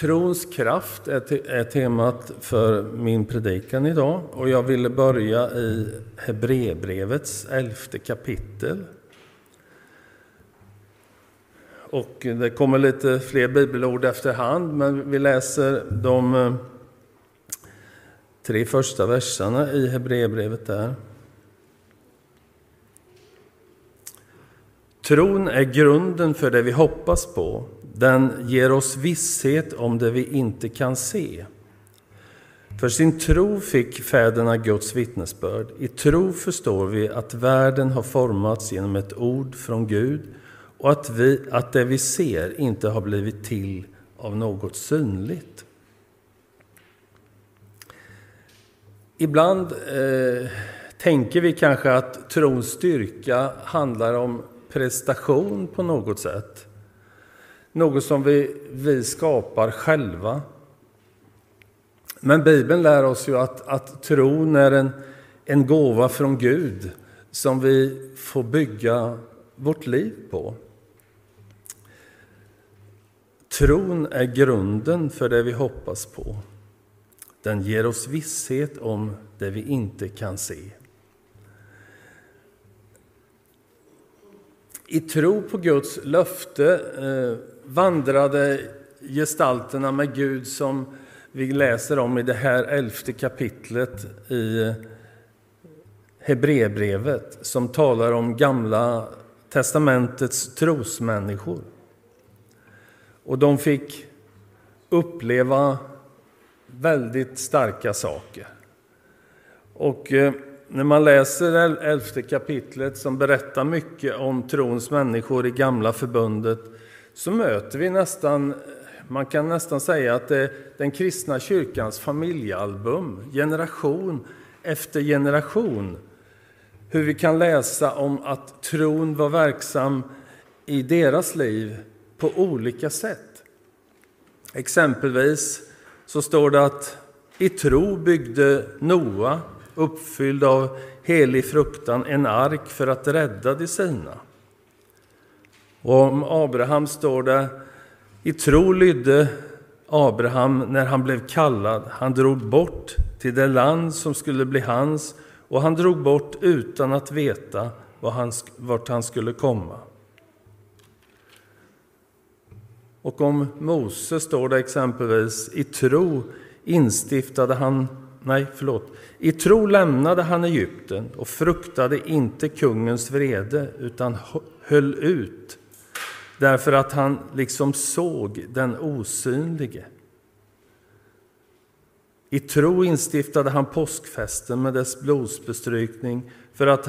Trons kraft är temat för min predikan idag och jag ville börja i Hebreerbrevets elfte kapitel. Och det kommer lite fler bibelord efterhand, men vi läser de eh, tre första verserna i Hebreerbrevet där. Tron är grunden för det vi hoppas på. Den ger oss visshet om det vi inte kan se. För sin tro fick fäderna Guds vittnesbörd. I tro förstår vi att världen har formats genom ett ord från Gud och att, vi, att det vi ser inte har blivit till av något synligt. Ibland eh, tänker vi kanske att trons styrka handlar om prestation på något sätt. Något som vi, vi skapar själva. Men Bibeln lär oss ju att, att tron är en, en gåva från Gud som vi får bygga vårt liv på. Tron är grunden för det vi hoppas på. Den ger oss visshet om det vi inte kan se. I tro på Guds löfte eh, vandrade gestalterna med Gud som vi läser om i det här elfte kapitlet i eh, Hebreerbrevet som talar om Gamla testamentets trosmänniskor. Och de fick uppleva väldigt starka saker. Och eh, när man läser elfte kapitlet som berättar mycket om trons människor i Gamla förbundet så möter vi nästan, man kan nästan säga att det är den kristna kyrkans familjealbum, generation efter generation. Hur vi kan läsa om att tron var verksam i deras liv på olika sätt. Exempelvis så står det att i tro byggde Noa, uppfylld av helig fruktan, en ark för att rädda de sina. Och om Abraham står det, i tro lydde Abraham när han blev kallad. Han drog bort till det land som skulle bli hans och han drog bort utan att veta vart han skulle komma. Och om Mose står det exempelvis, i tro instiftade han, nej förlåt, i tro lämnade han Egypten och fruktade inte kungens vrede utan höll ut därför att han liksom såg den osynlige. I tro instiftade han påskfesten med dess blodsbestrykning för att,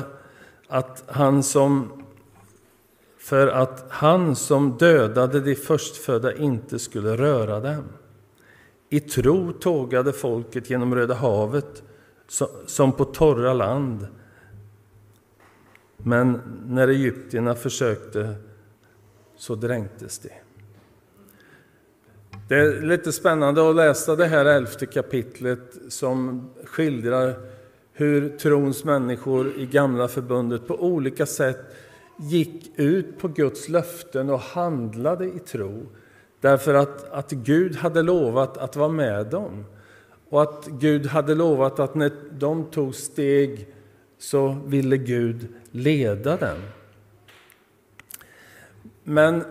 att han som för att han som dödade de förstfödda inte skulle röra dem. I tro tågade folket genom Röda havet som på torra land. Men när egyptierna försökte så dränktes de. Det är lite spännande att läsa det här elfte kapitlet som skildrar hur trons människor i Gamla förbundet på olika sätt gick ut på Guds löften och handlade i tro därför att, att Gud hade lovat att vara med dem och att Gud hade lovat att när de tog steg så ville Gud leda dem. Men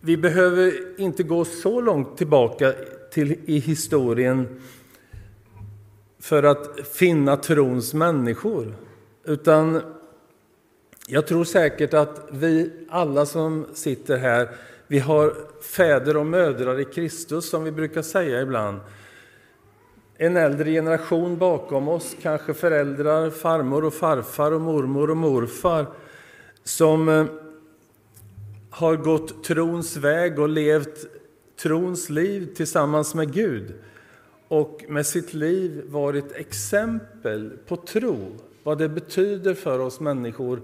vi behöver inte gå så långt tillbaka till, i historien för att finna trons människor. Utan jag tror säkert att vi alla som sitter här, vi har fäder och mödrar i Kristus som vi brukar säga ibland. En äldre generation bakom oss, kanske föräldrar, farmor och farfar och mormor och morfar som eh, har gått trons väg och levt trons liv tillsammans med Gud och med sitt liv varit exempel på tro, vad det betyder för oss människor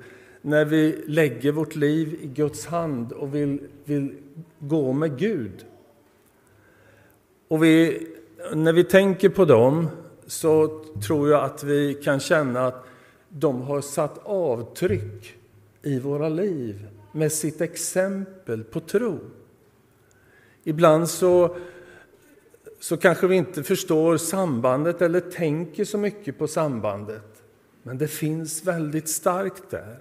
när vi lägger vårt liv i Guds hand och vill, vill gå med Gud. Och vi, när vi tänker på dem så tror jag att vi kan känna att de har satt avtryck i våra liv med sitt exempel på tro. Ibland så, så kanske vi inte förstår sambandet eller tänker så mycket på sambandet. Men det finns väldigt starkt där.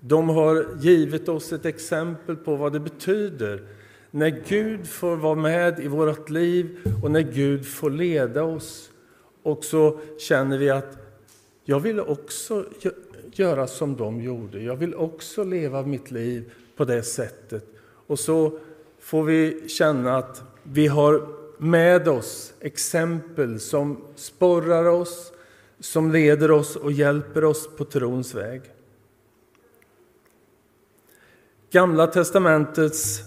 De har givit oss ett exempel på vad det betyder när Gud får vara med i vårt liv och när Gud får leda oss. Och så känner vi att jag vill också göra som de gjorde. Jag vill också leva mitt liv på det sättet. Och så får vi känna att vi har med oss exempel som sporrar oss, som leder oss och hjälper oss på trons väg. Gamla testamentets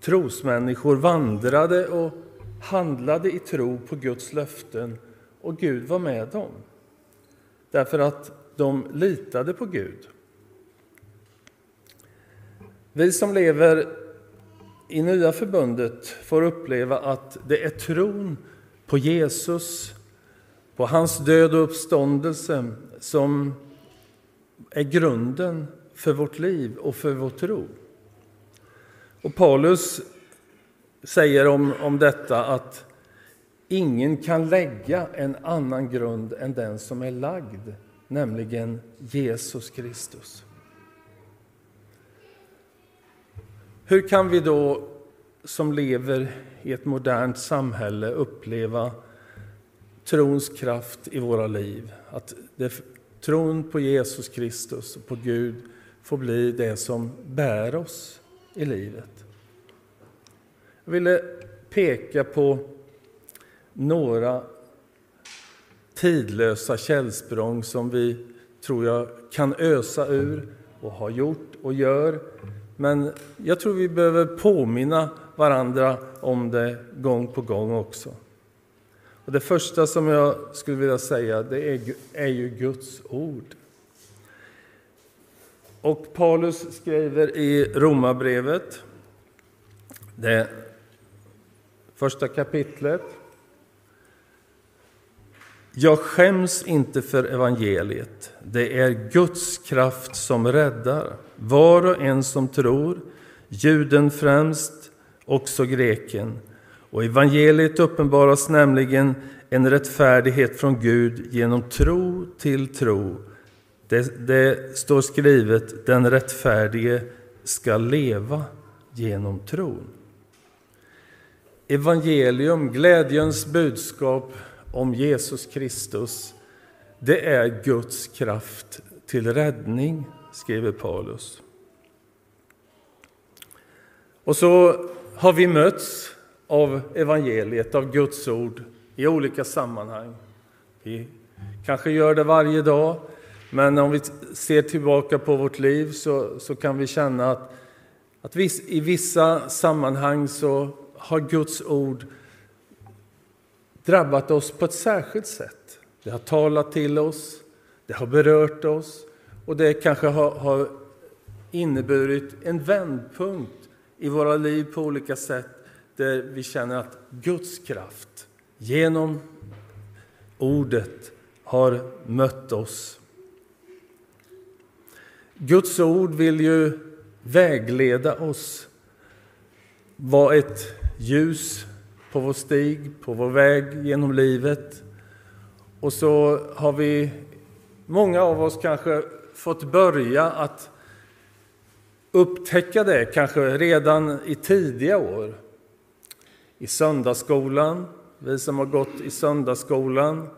trosmänniskor vandrade och handlade i tro på Guds löften och Gud var med dem. Därför att de litade på Gud. Vi som lever i Nya förbundet får uppleva att det är tron på Jesus, på hans död och uppståndelse som är grunden för vårt liv och för vår tro. Och Paulus säger om, om detta att ingen kan lägga en annan grund än den som är lagd, nämligen Jesus Kristus. Hur kan vi då som lever i ett modernt samhälle uppleva trons kraft i våra liv? Att det, tron på Jesus Kristus och på Gud får bli det som bär oss i livet. Jag ville peka på några tidlösa källsprång som vi, tror jag, kan ösa ur och har gjort och gör. Men jag tror vi behöver påminna varandra om det gång på gång också. Och det första som jag skulle vilja säga det är, är ju Guds ord. Och Paulus skriver i Romarbrevet, det första kapitlet. Jag skäms inte för evangeliet. Det är Guds kraft som räddar var och en som tror, juden främst, också greken. Och evangeliet uppenbaras nämligen en rättfärdighet från Gud genom tro till tro det, det står skrivet, den rättfärdige ska leva genom tron. Evangelium, glädjens budskap om Jesus Kristus, det är Guds kraft till räddning, skriver Paulus. Och så har vi mötts av evangeliet, av Guds ord, i olika sammanhang. Vi kanske gör det varje dag, men om vi ser tillbaka på vårt liv så, så kan vi känna att, att viss, i vissa sammanhang så har Guds ord drabbat oss på ett särskilt sätt. Det har talat till oss, det har berört oss och det kanske har, har inneburit en vändpunkt i våra liv på olika sätt där vi känner att Guds kraft genom ordet har mött oss. Guds ord vill ju vägleda oss, vara ett ljus på vår stig, på vår väg genom livet. Och så har vi, många av oss kanske fått börja att upptäcka det, kanske redan i tidiga år. I söndagsskolan, vi som har gått i söndagsskolan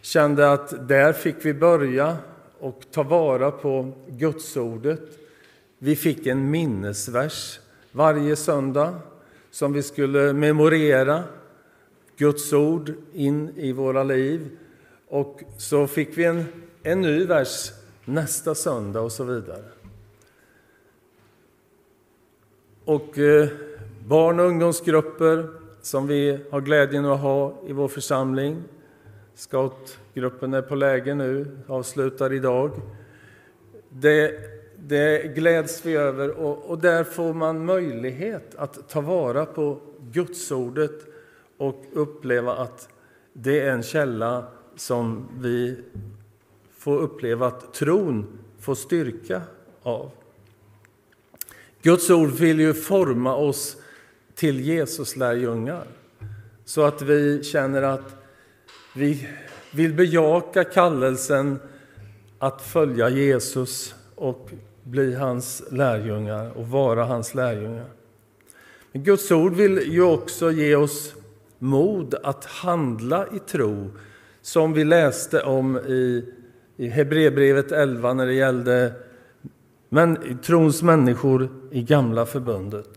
kände att där fick vi börja och ta vara på Gudsordet. Vi fick en minnesvers varje söndag som vi skulle memorera Guds ord in i våra liv. Och så fick vi en, en ny vers nästa söndag och så vidare. Och eh, barn och ungdomsgrupper som vi har glädjen att ha i vår församling. Gruppen är på läge nu, avslutar idag. Det, det gläds vi över och, och där får man möjlighet att ta vara på Gudsordet och uppleva att det är en källa som vi får uppleva att tron får styrka av. Guds ord vill ju forma oss till Jesus lärjungar. så att vi känner att vi vill bejaka kallelsen att följa Jesus och bli hans lärjungar och vara hans lärjungar. Men Guds ord vill ju också ge oss mod att handla i tro, som vi läste om i, i Hebreerbrevet 11 när det gällde men, trons människor i Gamla förbundet.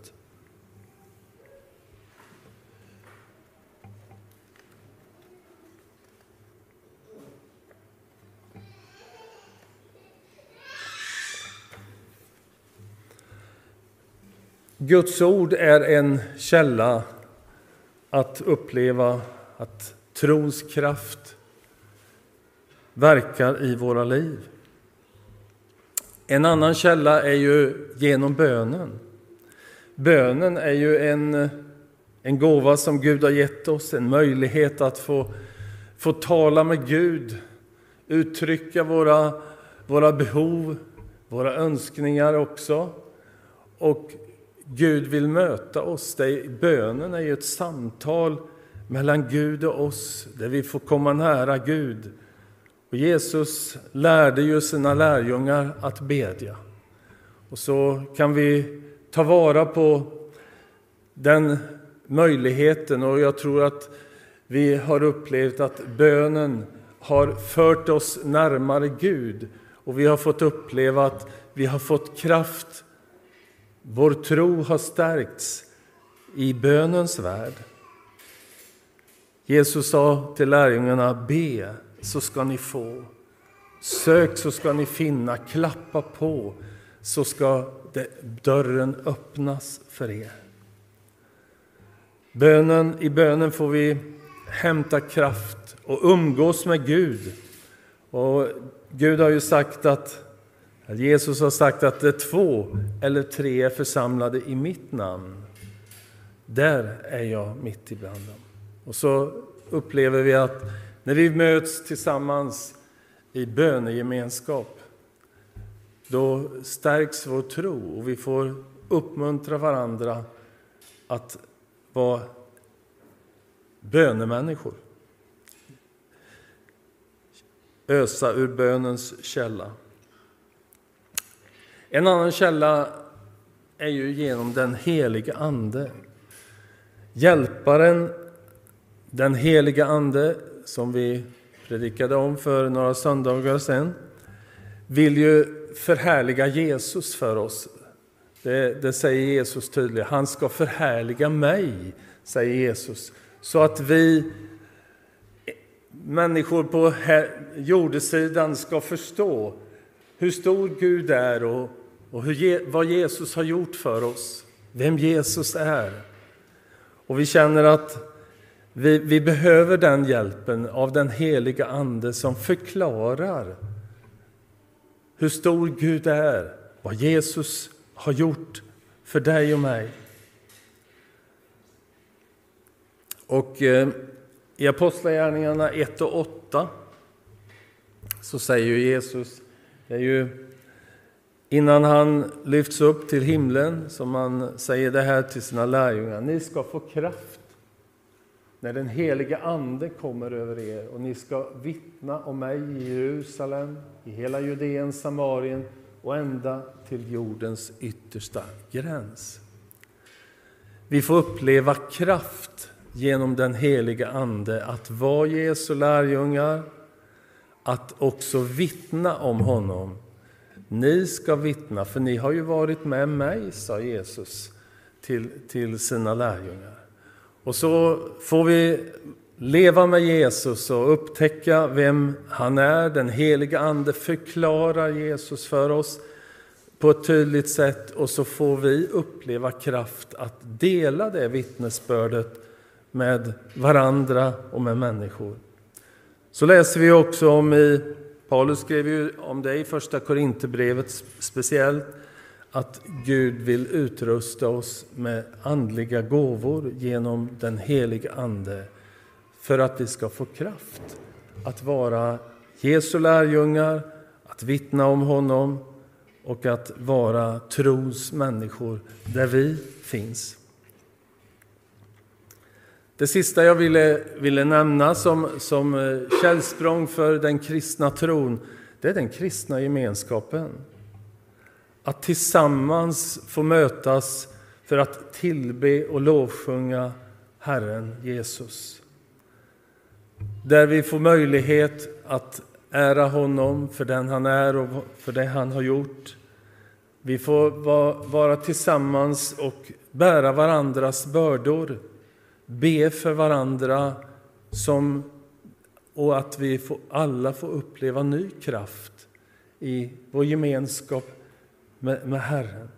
Guds ord är en källa att uppleva att trons kraft verkar i våra liv. En annan källa är ju genom bönen. Bönen är ju en, en gåva som Gud har gett oss, en möjlighet att få, få tala med Gud, uttrycka våra, våra behov, våra önskningar också. Och Gud vill möta oss. bönen är ju ett samtal mellan Gud och oss, där vi får komma nära Gud. Och Jesus lärde ju sina lärjungar att bedja. Och så kan vi ta vara på den möjligheten och jag tror att vi har upplevt att bönen har fört oss närmare Gud och vi har fått uppleva att vi har fått kraft vår tro har stärkts i bönens värld. Jesus sa till lärjungarna, be så ska ni få. Sök så ska ni finna, klappa på så ska dörren öppnas för er. Bönen, I bönen får vi hämta kraft och umgås med Gud. Och Gud har ju sagt att Jesus har sagt att det två eller tre är församlade i mitt namn. Där är jag mitt ibland dem. Och så upplever vi att när vi möts tillsammans i bönegemenskap, då stärks vår tro och vi får uppmuntra varandra att vara bönemänniskor. Ösa ur bönens källa. En annan källa är ju genom den helige Ande. Hjälparen, den helige Ande, som vi predikade om för några söndagar sedan, vill ju förhärliga Jesus för oss. Det, det säger Jesus tydligt. Han ska förhärliga mig, säger Jesus, så att vi människor på jordesidan ska förstå hur stor Gud är och och hur, vad Jesus har gjort för oss, vem Jesus är. Och vi känner att vi, vi behöver den hjälpen av den heliga Ande som förklarar hur stor Gud är, vad Jesus har gjort för dig och mig. Och eh, i Apostlagärningarna 1 och 8 så säger Jesus, det är ju Innan han lyfts upp till himlen, som han säger det här till sina lärjungar, ni ska få kraft när den helige Ande kommer över er och ni ska vittna om mig i Jerusalem, i hela Judeen, Samarien och ända till jordens yttersta gräns. Vi får uppleva kraft genom den helige Ande att vara Jesu lärjungar, att också vittna om honom ni ska vittna, för ni har ju varit med mig, sa Jesus till, till sina lärjungar. Och så får vi leva med Jesus och upptäcka vem han är. Den heliga Ande förklarar Jesus för oss på ett tydligt sätt och så får vi uppleva kraft att dela det vittnesbördet med varandra och med människor. Så läser vi också om i Paulus skrev ju om det i Första Korinthierbrevet speciellt, att Gud vill utrusta oss med andliga gåvor genom den helige Ande för att vi ska få kraft att vara Jesu lärjungar, att vittna om honom och att vara trons människor där vi finns. Det sista jag ville, ville nämna som, som eh, källsprång för den kristna tron, det är den kristna gemenskapen. Att tillsammans få mötas för att tillbe och lovsjunga Herren Jesus. Där vi får möjlighet att ära honom för den han är och för det han har gjort. Vi får vara tillsammans och bära varandras bördor, be för varandra som, och att vi får, alla får uppleva ny kraft i vår gemenskap med, med Herren.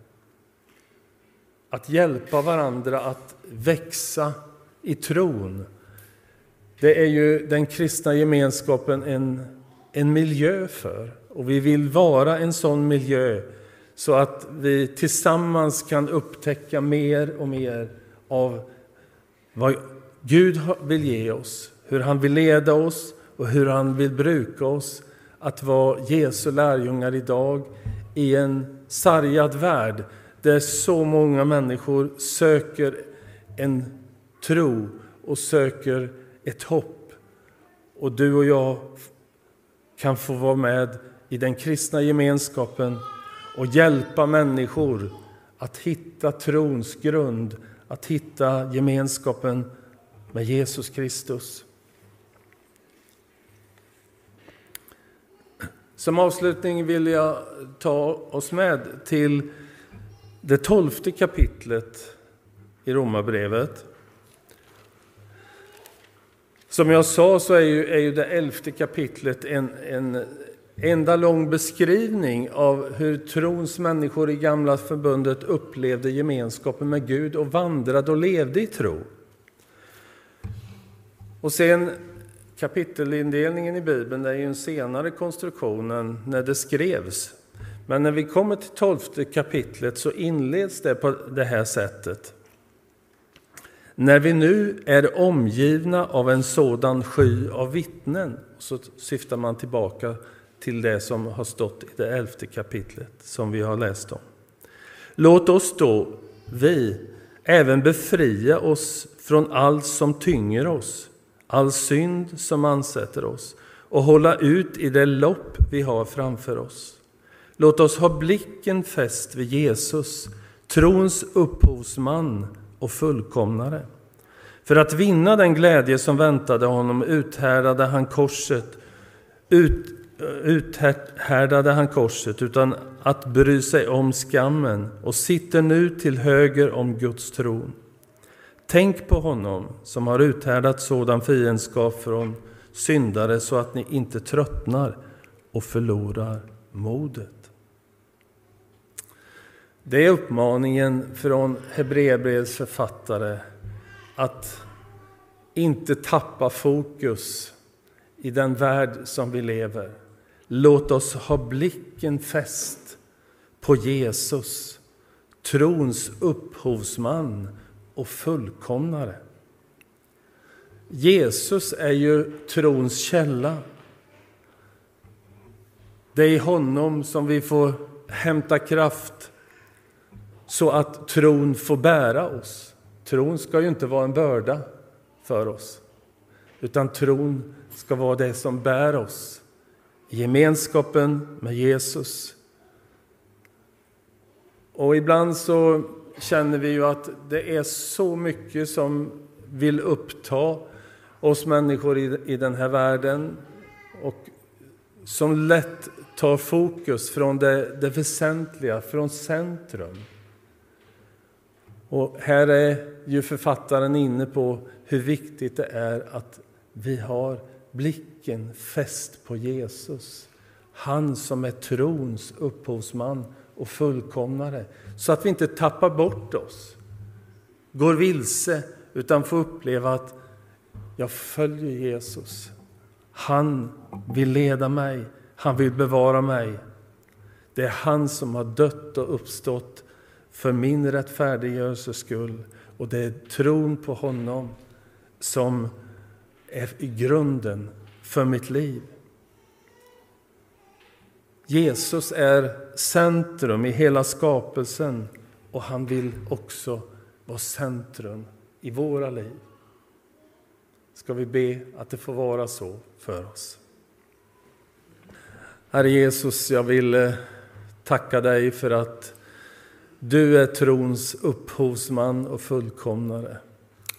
Att hjälpa varandra att växa i tron. Det är ju den kristna gemenskapen en, en miljö för. Och vi vill vara en sån miljö så att vi tillsammans kan upptäcka mer och mer av vad Gud vill ge oss, hur han vill leda oss och hur han vill bruka oss att vara Jesu lärjungar idag i en sargad värld där så många människor söker en tro och söker ett hopp. Och du och jag kan få vara med i den kristna gemenskapen och hjälpa människor att hitta trons grund, att hitta gemenskapen med Jesus Kristus. Som avslutning vill jag ta oss med till det tolfte kapitlet i Romarbrevet. Som jag sa så är ju, är ju det elfte kapitlet en, en enda lång beskrivning av hur trons människor i Gamla förbundet upplevde gemenskapen med Gud och vandrade och levde i tro. Och sen kapitelindelningen i Bibeln är ju en senare konstruktion än när det skrevs. Men när vi kommer till tolfte kapitlet så inleds det på det här sättet. När vi nu är omgivna av en sådan sky av vittnen, så syftar man tillbaka till det som har stått i det elfte kapitlet som vi har läst om. Låt oss då, vi, även befria oss från allt som tynger oss, all synd som ansätter oss och hålla ut i det lopp vi har framför oss. Låt oss ha blicken fäst vid Jesus, trons upphovsman och fullkomnare. För att vinna den glädje som väntade honom uthärdade han korset, ut, uthärdade han korset utan att bry sig om skammen och sitter nu till höger om Guds tron. Tänk på honom som har uthärdat sådan fiendskap från syndare så att ni inte tröttnar och förlorar modet. Det är uppmaningen från Hebreerbrevets författare att inte tappa fokus i den värld som vi lever. Låt oss ha blicken fäst på Jesus, trons upphovsman och fullkomnare. Jesus är ju trons källa. Det är i honom som vi får hämta kraft så att tron får bära oss. Tron ska ju inte vara en börda för oss, utan tron ska vara det som bär oss gemenskapen med Jesus. Och ibland så känner vi ju att det är så mycket som vill uppta oss människor i, i den här världen och som lätt tar fokus från det, det väsentliga, från centrum. Och här är ju författaren inne på hur viktigt det är att vi har blicken fäst på Jesus. Han som är trons upphovsman och fullkomnare. Så att vi inte tappar bort oss, går vilse, utan får uppleva att jag följer Jesus. Han vill leda mig, han vill bevara mig. Det är han som har dött och uppstått för min rättfärdiggörelses skull. Och det är tron på honom som är grunden för mitt liv. Jesus är centrum i hela skapelsen och han vill också vara centrum i våra liv. ska vi be att det får vara så för oss. Herre Jesus, jag vill eh, tacka dig för att du är trons upphovsman och fullkomnare.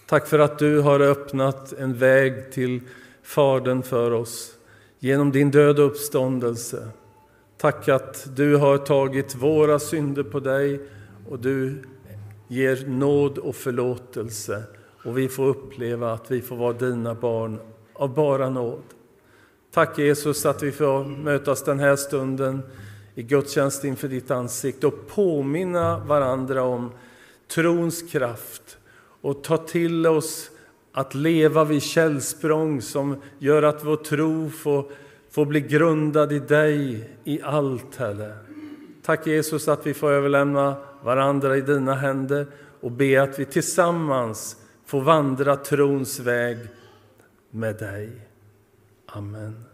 Tack för att du har öppnat en väg till Fadern för oss genom din död och uppståndelse. Tack att du har tagit våra synder på dig och du ger nåd och förlåtelse och vi får uppleva att vi får vara dina barn av bara nåd. Tack Jesus att vi får mötas den här stunden i gudstjänst inför ditt ansikte och påminna varandra om trons kraft och ta till oss att leva vid källsprång som gör att vår tro får, får bli grundad i dig i allt, Herre. Tack Jesus att vi får överlämna varandra i dina händer och be att vi tillsammans får vandra trons väg med dig. Amen.